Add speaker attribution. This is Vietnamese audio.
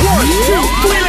Speaker 1: One, two, three.